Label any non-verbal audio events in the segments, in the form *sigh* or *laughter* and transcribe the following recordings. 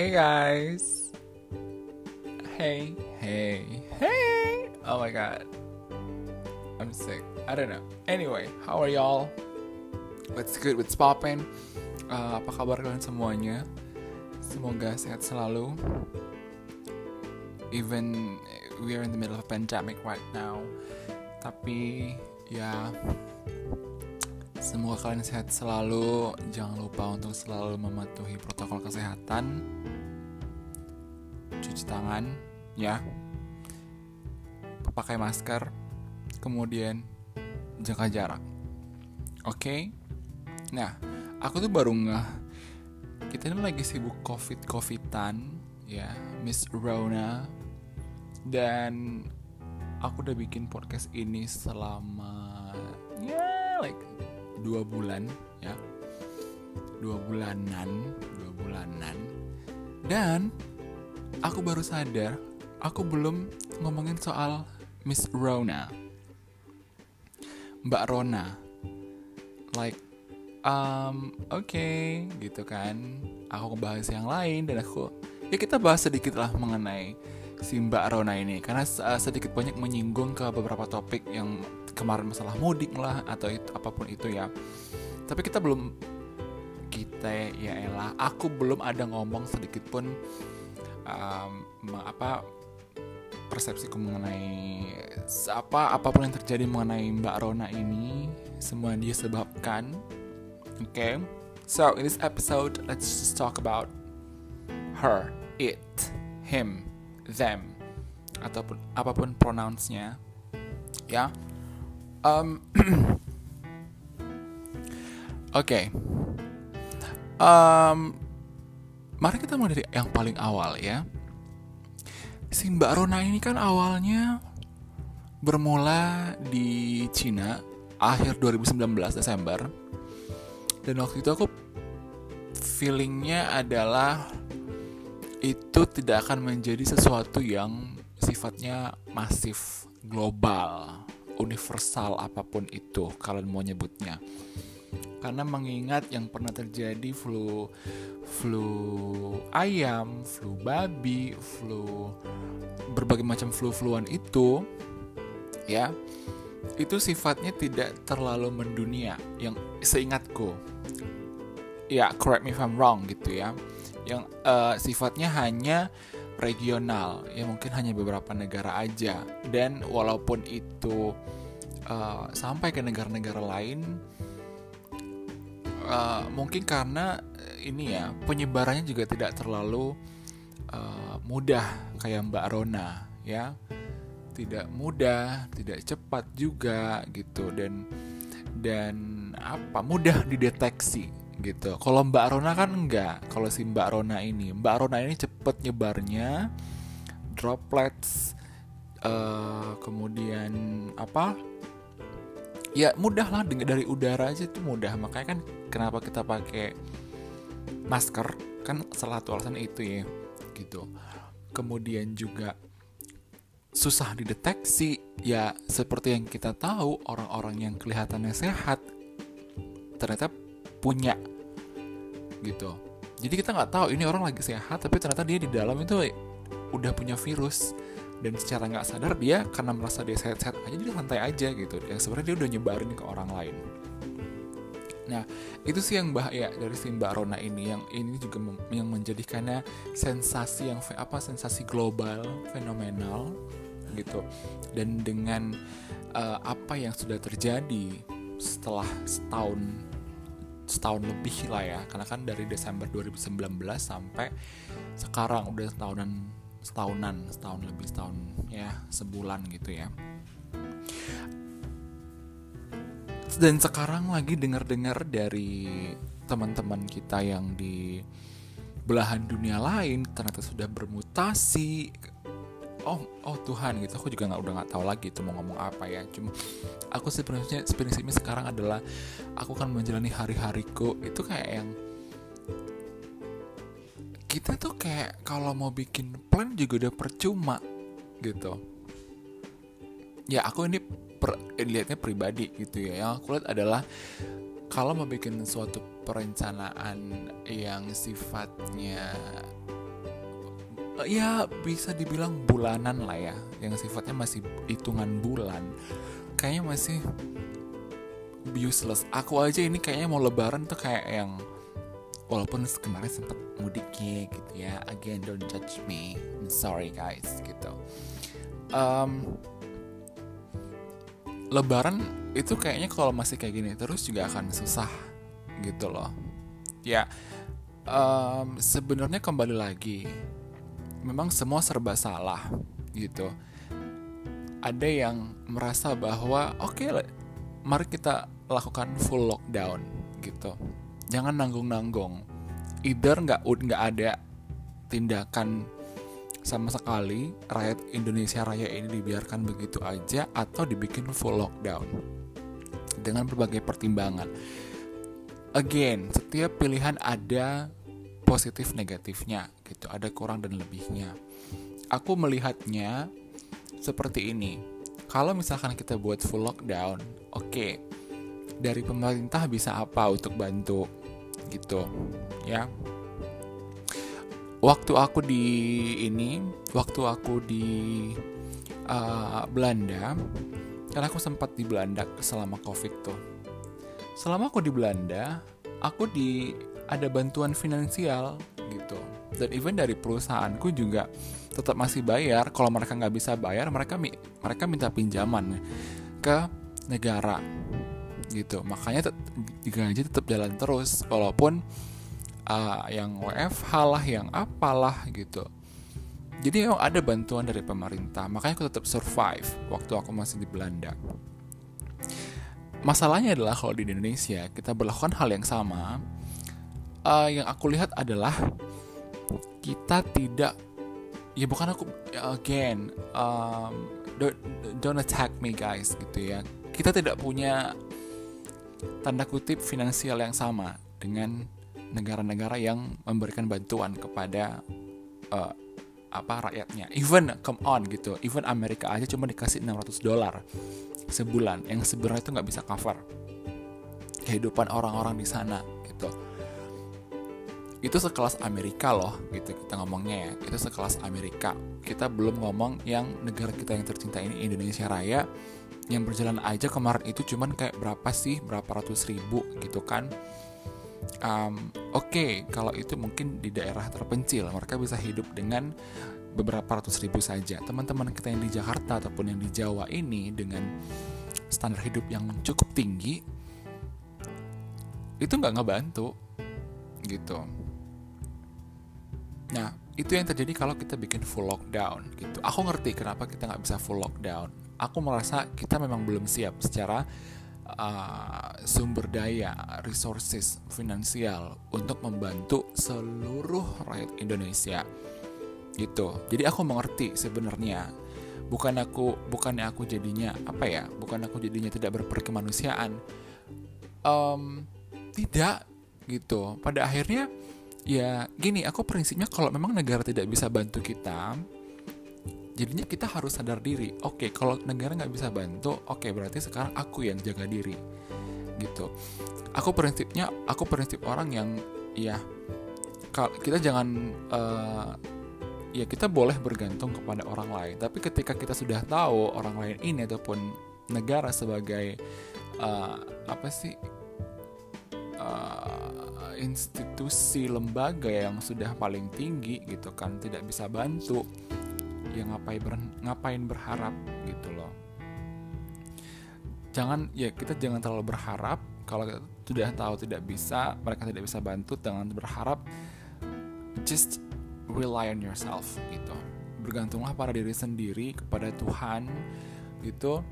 Hey guys. Hey, hey, hey. Oh my god. I'm sick. I don't know. Anyway, how are y'all? What's good? What's poppin'? Uh, apa kabar kalian semuanya? Semoga sehat selalu. Even we are in the middle of a pandemic right now. Tapi ya Semoga kalian sehat selalu. Jangan lupa untuk selalu mematuhi protokol kesehatan. Tangan, ya. Pakai masker. Kemudian jaga jarak. Oke? Okay? Nah, aku tuh baru ngeh kita ini lagi sibuk covid-covidan ya, Miss Rona. Dan aku udah bikin podcast ini selama ya like dua bulan ya dua bulanan dua bulanan dan aku baru sadar aku belum ngomongin soal Miss Rona. Mbak Rona. Like um oke okay, gitu kan. Aku ngebahas yang lain dan aku ya kita bahas sedikit lah mengenai si Mbak Rona ini. Karena sedikit banyak menyinggung ke beberapa topik yang kemarin masalah mudik lah atau itu apa pun itu ya. Tapi kita belum kita ya elah aku belum ada ngomong sedikit pun um, apa persepsiku mengenai apa apa pun yang terjadi mengenai Mbak Rona ini semua dia sebabkan oke okay? so in this episode let's just talk about her it him them ataupun apa pun pronounsnya ya Um, *clears throat* Oke. Okay. Um, mari kita mulai dari yang paling awal ya. Si Mbak Rona ini kan awalnya bermula di Cina akhir 2019 Desember. Dan waktu itu aku feelingnya adalah itu tidak akan menjadi sesuatu yang sifatnya masif global universal apa pun itu kalian mau nyebutnya karena mengingat yang pernah terjadi flu flu ayam, flu babi, flu berbagai macam flu-fluan itu ya itu sifatnya tidak terlalu mendunia. Yang seingatku ya correct me if I'm wrong gitu ya. Yang uh, sifatnya hanya regional. Ya mungkin hanya beberapa negara aja. Dan walaupun itu uh, sampai ke negara-negara lain uh, mungkin karena ini ya penyebarannya juga tidak terlalu uh, mudah kayak Mbak Rona ya tidak mudah tidak cepat juga gitu dan dan apa mudah dideteksi gitu. Kalau Mbak Rona kan enggak. Kalau si Mbak Rona ini, Mbak Rona ini cepet nyebarnya droplets, uh, kemudian apa? Ya mudah lah dari udara aja itu mudah. Makanya kan kenapa kita pakai masker kan salah satu alasan itu ya gitu. Kemudian juga susah dideteksi ya seperti yang kita tahu orang-orang yang kelihatannya sehat ternyata punya gitu jadi kita nggak tahu ini orang lagi sehat tapi ternyata dia di dalam itu udah punya virus dan secara nggak sadar dia karena merasa dia sehat-sehat aja dia santai aja gitu. Yang sebenarnya dia udah nyebarin ke orang lain. Nah itu sih yang bahaya dari si Mbak Rona ini. Yang ini juga yang menjadikannya sensasi yang apa sensasi global fenomenal gitu. Dan dengan uh, apa yang sudah terjadi setelah setahun setahun lebih lah ya. Karena kan dari Desember 2019 sampai sekarang udah setahunan setahunan setahun lebih setahun ya sebulan gitu ya. Dan sekarang lagi dengar-dengar dari teman-teman kita yang di belahan dunia lain ternyata sudah bermutasi. Oh oh Tuhan gitu. Aku juga nggak udah nggak tahu lagi itu mau ngomong apa ya. Cuma aku sih prinsipnya prinsipnya sekarang adalah aku kan menjalani hari-hariku. Itu kayak yang kita tuh kayak kalau mau bikin plan juga udah percuma gitu. Ya aku ini per, lihatnya pribadi gitu ya. Yang aku lihat adalah kalau mau bikin suatu perencanaan yang sifatnya ya bisa dibilang bulanan lah ya. Yang sifatnya masih hitungan bulan. Kayaknya masih useless. Aku aja ini kayaknya mau lebaran tuh kayak yang walaupun kemarin sempat mudik ya gitu ya again don't judge me. I'm sorry guys gitu. Um, lebaran itu kayaknya kalau masih kayak gini terus juga akan susah gitu loh. Ya um, sebenarnya kembali lagi memang semua serba salah gitu. Ada yang merasa bahwa oke okay, mari kita lakukan full lockdown gitu jangan nanggung-nanggung either nggak nggak ada tindakan sama sekali rakyat Indonesia Raya ini dibiarkan begitu aja atau dibikin full lockdown dengan berbagai pertimbangan. Again, setiap pilihan ada positif negatifnya gitu, ada kurang dan lebihnya. Aku melihatnya seperti ini kalau misalkan kita buat full lockdown, oke, okay, dari pemerintah bisa apa untuk bantu gitu, ya. Waktu aku di ini, waktu aku di uh, Belanda, karena aku sempat di Belanda selama COVID tuh. Selama aku di Belanda, aku di ada bantuan finansial gitu, dan even dari perusahaanku juga tetap masih bayar kalau mereka nggak bisa bayar mereka mereka minta pinjaman ke negara gitu. Makanya gaji tetap jalan terus walaupun uh, yang WFH lah yang apalah gitu. Jadi memang ada bantuan dari pemerintah makanya aku tetap survive waktu aku masih di Belanda. Masalahnya adalah kalau di Indonesia kita berlakukan hal yang sama uh, yang aku lihat adalah kita tidak ya bukan aku again um, don't, don't attack me guys gitu ya. Kita tidak punya tanda kutip finansial yang sama dengan negara-negara yang memberikan bantuan kepada uh, apa rakyatnya. Even come on gitu. Even Amerika aja cuma dikasih 600 dolar sebulan yang sebenarnya itu nggak bisa cover kehidupan orang-orang di sana gitu itu sekelas Amerika loh gitu kita ngomongnya ya. Itu sekelas Amerika. Kita belum ngomong yang negara kita yang tercinta ini Indonesia Raya yang berjalan aja kemarin itu cuman kayak berapa sih berapa ratus ribu gitu kan. Um, oke okay, kalau itu mungkin di daerah terpencil mereka bisa hidup dengan beberapa ratus ribu saja. Teman-teman kita yang di Jakarta ataupun yang di Jawa ini dengan standar hidup yang cukup tinggi itu nggak ngebantu gitu Nah, itu yang terjadi kalau kita bikin full lockdown gitu. Aku ngerti kenapa kita nggak bisa full lockdown. Aku merasa kita memang belum siap secara uh, sumber daya, resources, finansial untuk membantu seluruh rakyat Indonesia. Gitu. Jadi aku mengerti sebenarnya. Bukan aku, bukannya aku jadinya apa ya? Bukan aku jadinya tidak berperkemanusiaan. Um, tidak gitu. Pada akhirnya ya gini aku prinsipnya kalau memang negara tidak bisa bantu kita jadinya kita harus sadar diri. Oke okay, kalau negara nggak bisa bantu oke okay, berarti sekarang aku yang jaga diri gitu. Aku prinsipnya aku prinsip orang yang ya kita jangan uh, ya kita boleh bergantung kepada orang lain. Tapi ketika kita sudah tahu orang lain ini ataupun negara sebagai uh, apa sih uh, institusi lembaga yang sudah paling tinggi gitu kan tidak bisa bantu ya ngapain ber, ngapain berharap gitu loh. Jangan ya kita jangan terlalu berharap kalau sudah tahu tidak bisa mereka tidak bisa bantu jangan berharap just rely on yourself gitu. Bergantunglah pada diri sendiri kepada Tuhan gitu.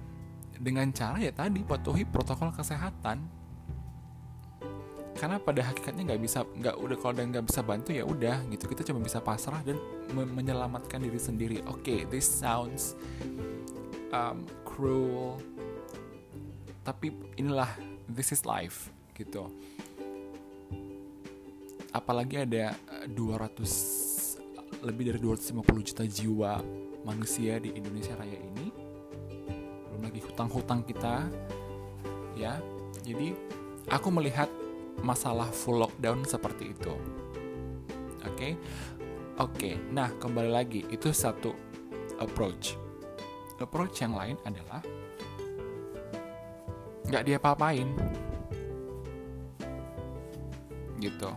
Dengan cara ya tadi patuhi protokol kesehatan karena pada hakikatnya nggak bisa nggak udah kalau nggak bisa bantu ya udah gitu. Kita cuma bisa pasrah dan me menyelamatkan diri sendiri. Oke okay, this sounds um, cruel tapi inilah this is life gitu. Apalagi ada 200 lebih dari 250 juta jiwa manusia di Indonesia Raya ini. Belum lagi hutang-hutang kita ya. Jadi aku melihat masalah full lockdown seperti itu. Oke. Okay? Oke, nah kembali lagi itu satu approach. Approach yang lain adalah nggak dia papain, gitu.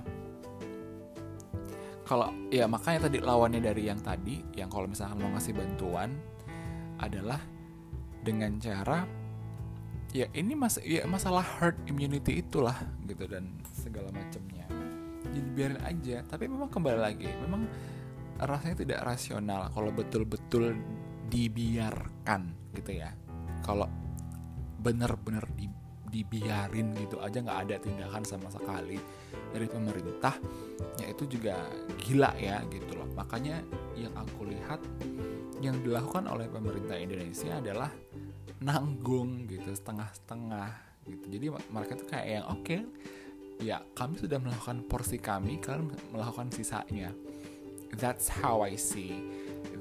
Kalau ya makanya tadi lawannya dari yang tadi, yang kalau misalnya mau ngasih bantuan adalah dengan cara ya ini mas ya masalah herd immunity itulah gitu dan segala macamnya. Jadi biarin aja tapi memang kembali lagi memang rasanya tidak rasional kalau betul-betul dibiarkan gitu ya. Kalau bener-bener di, dibiarin gitu aja nggak ada tindakan sama sekali dari pemerintah ya itu juga gila ya gitu loh. Makanya yang aku lihat yang dilakukan oleh pemerintah Indonesia adalah nanggung gitu setengah-setengah gitu. Jadi mereka tuh kayak yang oke okay, ya kami sudah melakukan porsi kami kalian melakukan sisanya. That's how I see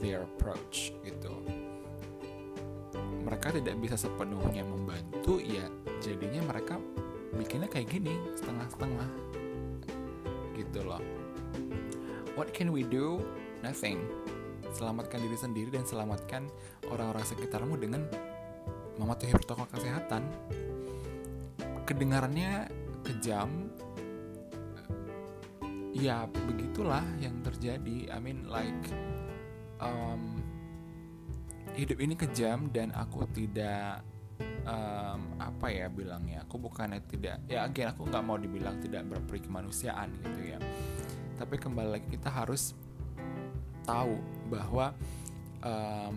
their approach gitu. Mereka tidak bisa sepenuhnya membantu ya jadinya mereka bikinnya kayak gini setengah-setengah gitu loh. What can we do? Nothing. Selamatkan diri sendiri dan selamatkan orang-orang sekitarmu dengan mematuhi protokol kesehatan kedengarannya kejam. Ya begitulah yang terjadi. I mean like um, hidup ini kejam dan aku tidak um, apa ya bilangnya aku bukannya tidak ya again aku nggak mau dibilang tidak berperi kemanusiaan gitu ya. Tapi kembali lagi kita harus tahu bahwa um,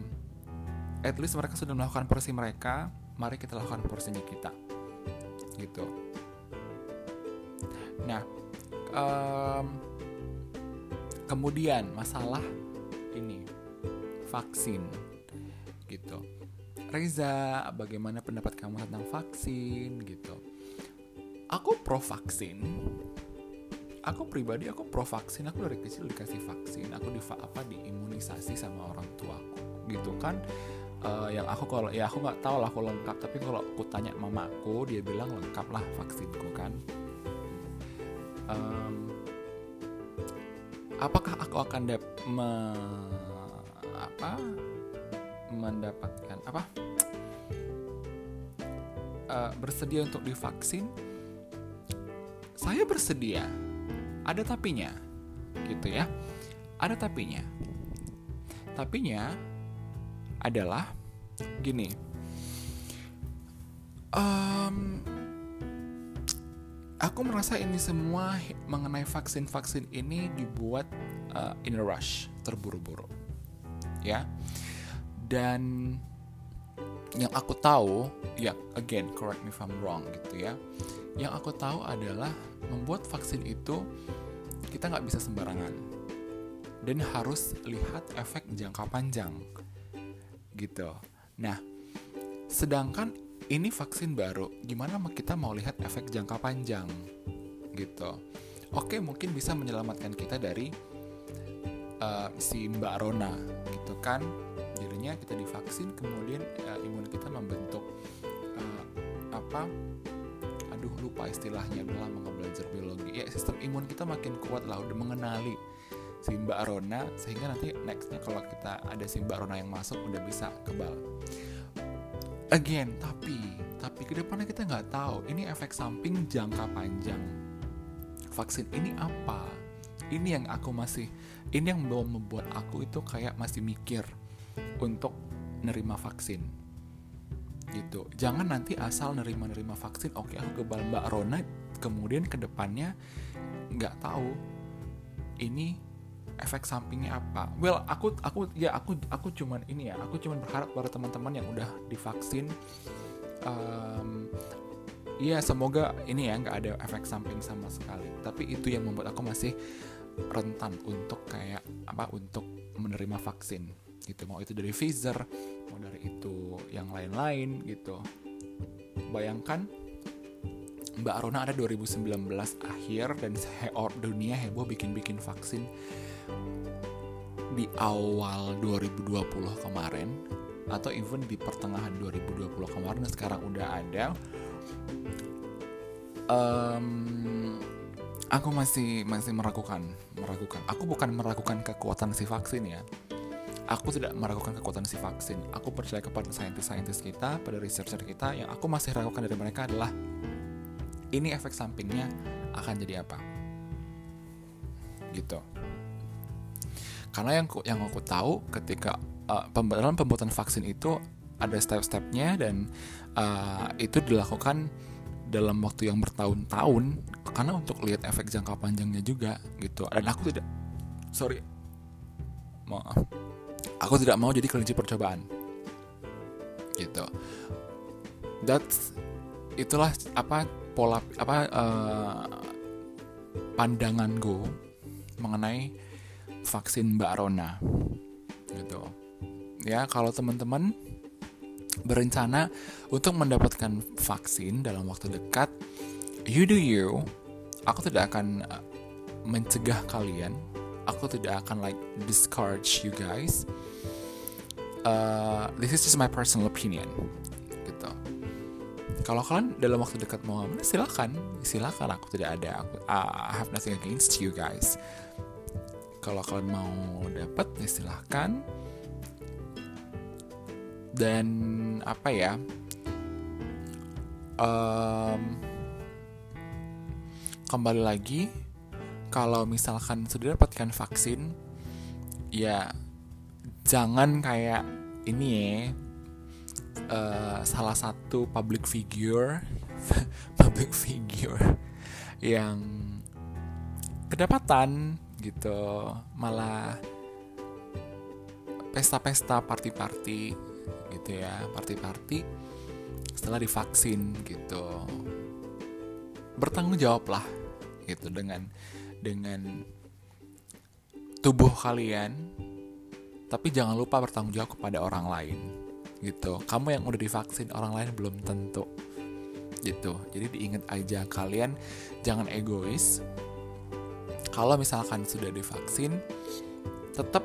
at least mereka sudah melakukan porsi mereka mari kita lakukan porsinya kita. Gitu. Nah um, kemudian masalah ini vaksin. Gitu. Reza bagaimana pendapat kamu tentang vaksin? Gitu. Aku pro vaksin aku pribadi aku pro vaksin aku dari kecil dikasih vaksin. Aku di apa diimunisasi sama orang tuaku. Gitu kan uh, yang aku kalau ya aku nggak tahu lah aku lengkap tapi kalau aku tanya mamaku dia bilang lengkap lah vaksinku kan. Um, apakah aku akan dap me, apa mendapatkan apa? Uh, bersedia untuk divaksin? Saya bersedia. Ada tapinya gitu ya. Ada tapinya. Tapinya adalah gini um, aku merasa ini semua mengenai vaksin-vaksin ini dibuat uh, in a rush, terburu-buru. Ya. Dan yang aku tahu, ya again correct me if I'm wrong gitu ya. Yang aku tahu adalah membuat vaksin itu kita nggak bisa sembarangan dan harus lihat efek jangka panjang gitu. Nah, sedangkan ini vaksin baru, gimana kita mau lihat efek jangka panjang gitu. Oke, mungkin bisa menyelamatkan kita dari uh, si Mbak Rona gitu kan. Jadinya kita divaksin, kemudian uh, imun kita membentuk uh, apa? Aduh lupa istilahnya, udah lama belajar biologi. Ya sistem imun kita makin kuat lah, udah mengenali si Mbak Rona sehingga nanti nextnya kalau kita ada si Mbak Rona yang masuk udah bisa kebal. Again tapi tapi ke depannya kita nggak tahu ini efek samping jangka panjang. Vaksin ini apa? Ini yang aku masih ini yang belum membuat aku itu kayak masih mikir untuk nerima vaksin. Gitu. Jangan nanti asal nerima nerima vaksin oke aku kebal mbak Rona kemudian ke depannya nggak tahu. Ini efek sampingnya apa? Well, aku aku ya aku aku cuman ini ya, aku cuman berharap pada teman-teman yang udah divaksin um, ya semoga ini ya nggak ada efek samping sama sekali. Tapi itu yang membuat aku masih rentan untuk kayak apa untuk menerima vaksin gitu. Mau itu dari Pfizer, mau dari itu yang lain-lain gitu. Bayangkan Mbak Rona ada 2019 akhir dan dunia heboh bikin-bikin vaksin di awal 2020 kemarin atau even di pertengahan 2020 kemarin sekarang udah ada um, aku masih masih meragukan meragukan. Aku bukan meragukan kekuatan si vaksin ya. Aku tidak meragukan kekuatan si vaksin. Aku percaya kepada saintis-saintis kita pada researcher kita yang aku masih ragukan dari mereka adalah ini efek sampingnya akan jadi apa? Gitu karena yang yang aku tahu ketika uh, dalam pembuatan vaksin itu ada step-stepnya dan uh, itu dilakukan dalam waktu yang bertahun-tahun karena untuk lihat efek jangka panjangnya juga gitu. Dan aku tidak sorry. Maaf. Aku tidak mau jadi kelinci percobaan. Gitu. That's itulah apa pola apa uh, pandanganku mengenai vaksin Mbak Rona gitu ya kalau teman-teman berencana untuk mendapatkan vaksin dalam waktu dekat, you do you. Aku tidak akan uh, mencegah kalian. Aku tidak akan like discourage you guys. Uh, this is just my personal opinion, gitu. Kalau kalian dalam waktu dekat mau ngambil, silakan, silakan. Aku tidak ada, aku, uh, I have nothing against you guys. Kalau kalian mau dapat, ya silahkan. Dan apa ya? Um, kembali lagi kalau misalkan sudah dapatkan vaksin ya jangan kayak ini ya uh, salah satu public figure *laughs* public figure yang kedapatan gitu. Malah pesta-pesta party-party gitu ya party-party. Setelah divaksin gitu bertanggung jawab lah gitu dengan dengan tubuh kalian. Tapi jangan lupa bertanggung jawab kepada orang lain gitu. Kamu yang udah divaksin orang lain belum tentu gitu. Jadi diingat aja kalian jangan egois kalau misalkan sudah divaksin tetap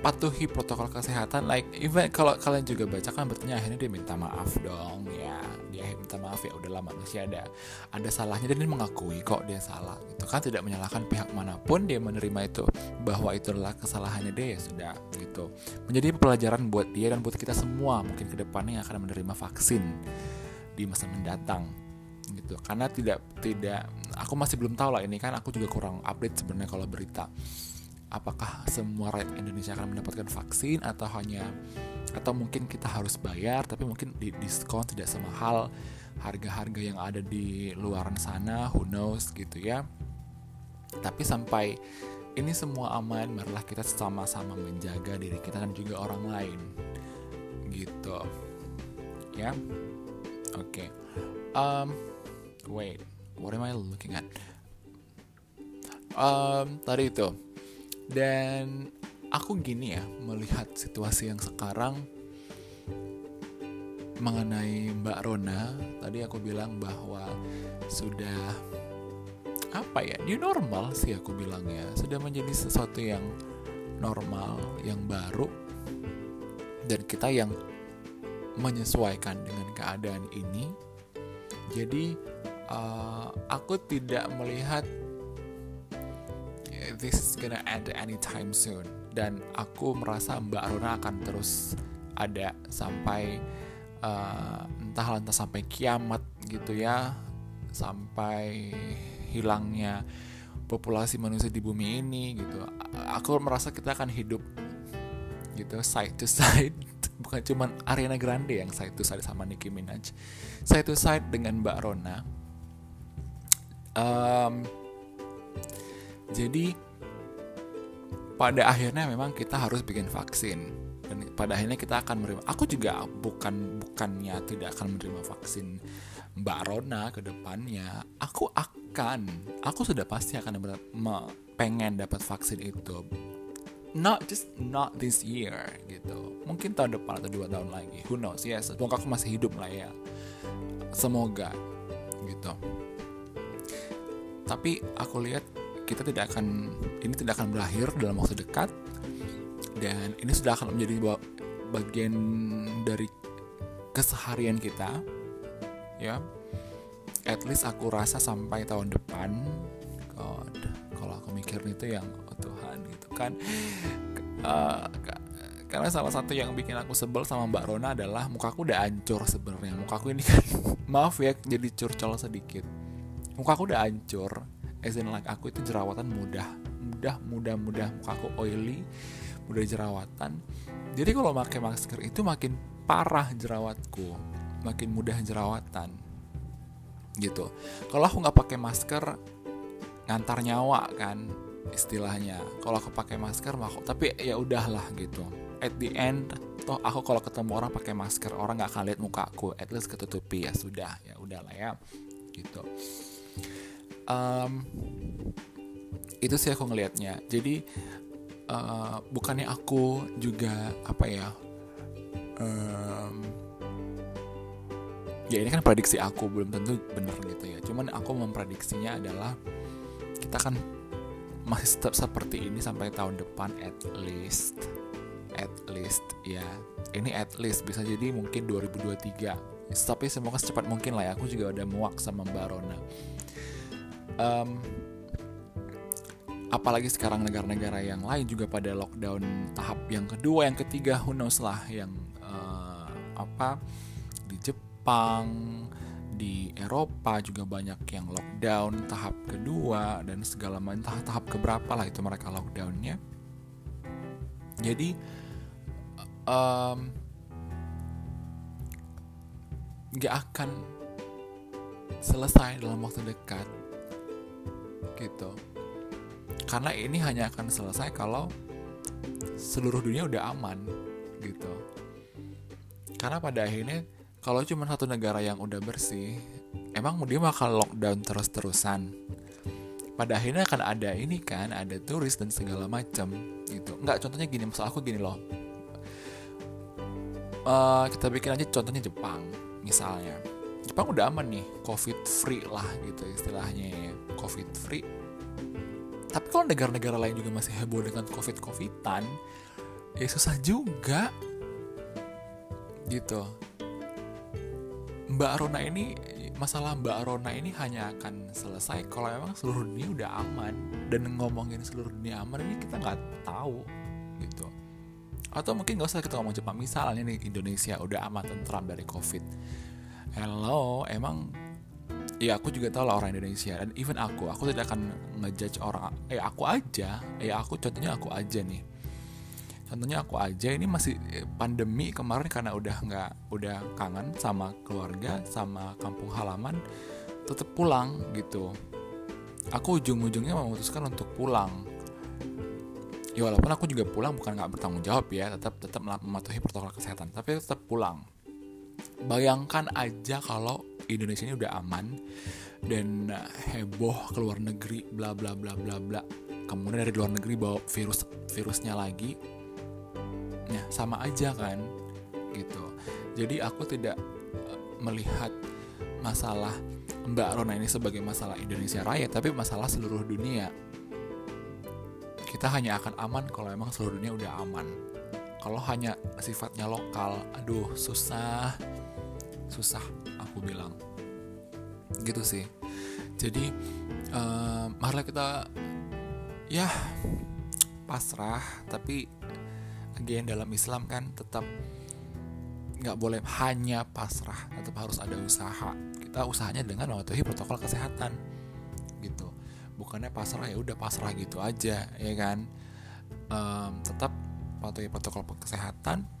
patuhi protokol kesehatan. Like even kalau kalian juga baca kan bertanya akhirnya dia minta maaf dong ya. Dia minta maaf ya udahlah manusia ada ada salahnya dan dia mengakui kok dia salah itu kan. Tidak menyalahkan pihak mana pun dia menerima itu bahwa itu adalah kesalahannya dia ya sudah gitu. Menjadi pelajaran buat dia dan buat kita semua mungkin ke depannya yang akan menerima vaksin di masa mendatang gitu. Karena tidak tidak aku masih belum tahu lah ini kan aku juga kurang update sebenarnya kalau berita. Apakah semua rakyat Indonesia akan mendapatkan vaksin atau hanya atau mungkin kita harus bayar tapi mungkin di diskon tidak semahal harga-harga yang ada di luaran sana who knows gitu ya. Tapi sampai ini semua aman marilah kita sama-sama menjaga diri kita dan juga orang lain. Gitu. Ya. Oke. Okay. um wait what am I looking at? Um tadi itu. Dan aku gini ya melihat situasi yang sekarang mengenai Mbak Rona. Tadi aku bilang bahwa sudah apa ya new normal sih aku bilang ya sudah menjadi sesuatu yang normal yang baru. Dan kita yang menyesuaikan dengan keadaan ini. Jadi uh, aku tidak melihat this is gonna end anytime soon. Dan aku merasa Mbak Rona akan terus ada sampai uh, entah entah sampai kiamat gitu ya sampai hilangnya populasi manusia di bumi ini gitu. Aku merasa kita akan hidup gitu side to *laughs* side. Bukan cuma Ariana Grande yang side to side sama Nicki Minaj. Side to side dengan Mbak Rona um, jadi pada akhirnya memang kita harus bikin vaksin. Dan pada akhirnya kita akan menerima aku juga bukan bukannya tidak akan menerima vaksin Mbak Rona ke depannya aku akan aku sudah pasti akan pengen dapat vaksin itu. Not just not this year gitu. Mungkin tahun depan atau dua tahun lagi who knows yes. Semoga aku masih hidup lah ya. Semoga gitu tapi aku lihat kita tidak akan ini tidak akan berakhir dalam waktu dekat. Dan ini sudah akan menjadi bagian dari keseharian kita ya. At least aku rasa sampai tahun depan God kalau aku mikirin itu yang oh Tuhan gitu kan. Uh, karena salah satu yang bikin aku sebel sama Mbak Rona adalah mukaku udah hancur sebenarnya. Mukaku ini kan *laughs* maaf ya jadi curcol sedikit mukaku udah hancur. As in like aku itu jerawatan mudah. Mudah mudah mudah. Mukaku oily mudah jerawatan. Jadi kalau pakai masker itu makin parah jerawatku. Makin mudah jerawatan. Gitu. Kalau aku nggak pakai masker ngantar nyawa kan istilahnya. Kalau aku pakai masker mah tapi ya udahlah gitu. At the end toh aku kalau ketemu orang pakai masker orang nggak akan lihat mukaku at least ketutupi ya sudah. Ya udahlah ya. Gitu um, itu sih aku ngelihatnya. Jadi uh, bukannya aku juga apa ya um, ya ini kan prediksi aku belum tentu benar gitu ya. Cuman aku memprediksinya adalah kita kan masih tetap seperti ini sampai tahun depan at least at least ya. Ini at least bisa jadi mungkin 2023 tapi semoga secepat mungkin lah ya aku juga udah muak sama Mbak Rona um, apalagi sekarang negara-negara yang lain juga pada lockdown tahap yang kedua yang ketiga who knows lah yang uh, apa di Jepang di Eropa juga banyak yang lockdown tahap kedua dan segala macam tahap, tahap keberapa lah itu mereka lockdownnya. Jadi um, akan selesai dalam waktu dekat gitu. Karena ini hanya akan selesai kalau seluruh dunia udah aman gitu. Karena pada akhirnya kalau cuma satu negara yang udah bersih emang dia bakal lockdown terus-terusan. Pada akhirnya akan ada ini kan ada turis dan segala macam gitu. Nggak contohnya gini maksud aku gini loh. Uh, kita bikin aja contohnya Jepang misalnya Jepang udah aman nih covid free lah gitu istilahnya ya covid free. Tapi kalau negara-negara lain juga masih heboh dengan covid covidan ya susah juga. Gitu. Mbak Rona ini masalah Mbak Rona ini hanya akan selesai kalau memang seluruh dunia udah aman. Dan ngomongin seluruh dunia aman ini kita nggak tahu gitu. Atau mungkin nggak usah kita ngomong Jepang. Misalnya nih Indonesia udah aman tentram dari COVID hello emang ya aku juga tahu lah orang Indonesia. Dan even aku aku tidak akan ngejudge orang eh aku aja. Eh aku contohnya aku aja nih. Contohnya aku aja ini masih eh, pandemi kemarin karena udah nggak udah kangen sama keluarga sama kampung halaman tetap pulang gitu. Aku ujung-ujungnya memutuskan untuk pulang. Ya walaupun aku juga pulang bukan nggak bertanggung jawab ya tetap tetap mematuhi protokol kesehatan tapi tetap pulang bayangkan aja kalau Indonesia ini udah aman dan heboh ke luar negeri bla bla bla bla bla. Kemudian dari luar negeri bawa virus virusnya lagi. Ya sama aja kan gitu. Jadi aku tidak eh, melihat masalah Mbak Rona ini sebagai masalah Indonesia Raya tapi masalah seluruh dunia. Kita hanya akan aman kalau memang seluruh dunia udah aman. Kalau hanya sifatnya lokal aduh susah susah aku bilang. Gitu sih. Jadi uh, marilah kita ya pasrah tapi again dalam Islam kan tetap nggak boleh hanya pasrah tetap harus ada usaha. Kita usahanya dengan mematuhi protokol kesehatan gitu. Bukannya pasrah ya udah pasrah gitu aja ya kan? Um, tetap patuhi protokol kesehatan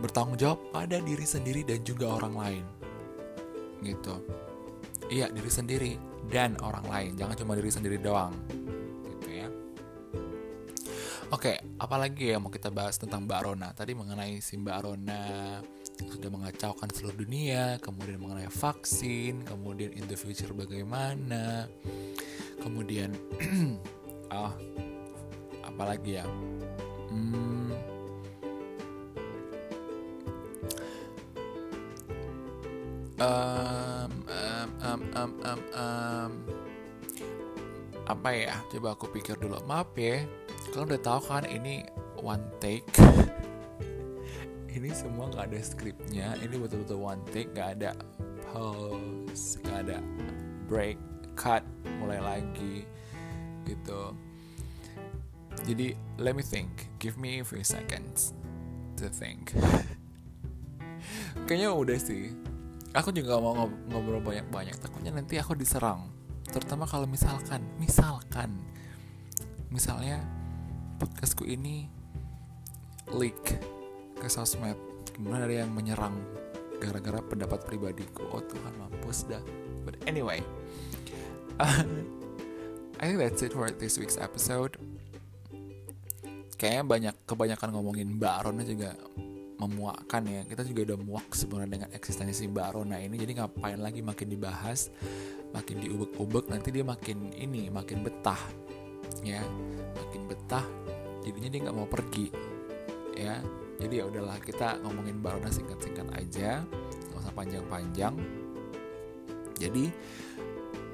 bertanggung jawab pada diri sendiri dan juga orang lain. Gitu. Iya diri sendiri dan orang lain. Jangan cuma diri sendiri doang. Oke, apalagi ya mau kita bahas tentang Mbak Rona? Tadi mengenai si Mbak Rona sudah mengacaukan seluruh dunia, kemudian mengenai vaksin, kemudian in the future bagaimana, kemudian oh, *clears throat* apalagi ya? Hmm, um, um, um, um, um, apa ya? Coba aku pikir dulu. Maaf ya kalian udah tahu kan ini one take? *laughs* Ini semua nggak ada skripnya ini betul-betul one take nggak ada pause nggak ada break cut mulai lagi gitu. Jadi let me think. Give me a few seconds to think. *laughs* Kayaknya udah sih aku juga mau ngob ngobrol banyak-banyak takutnya nanti aku diserang. Terutama kalau misalkan misalkan misalnya podcastku ini leak ke sosmed. Gimana ada yang menyerang gara-gara pendapat pribadiku. Oh Tuhan mampus dah. But anyway. *laughs* I think that's it for this week's episode. Kayaknya banyak kebanyakan ngomongin Mbak Rona juga memuakkan ya. Kita juga udah muak sebenarnya dengan eksistensi Mbak Rona ini. Jadi ngapain lagi makin dibahas makin diubek-ubek nanti dia makin ini makin betah ya. Makin betah jadinya dia nggak mau pergi ya. Jadi ya udahlah kita ngomongin Barona singkat-singkat aja nggak usah panjang-panjang. Jadi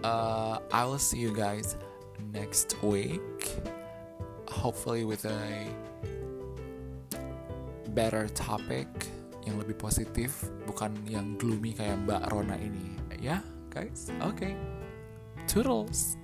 uh, I will see you guys next week hopefully with a better topic yang lebih positif bukan yang gloomy kayak Mbak Rona ini. Ya guys? Oke okay. toodles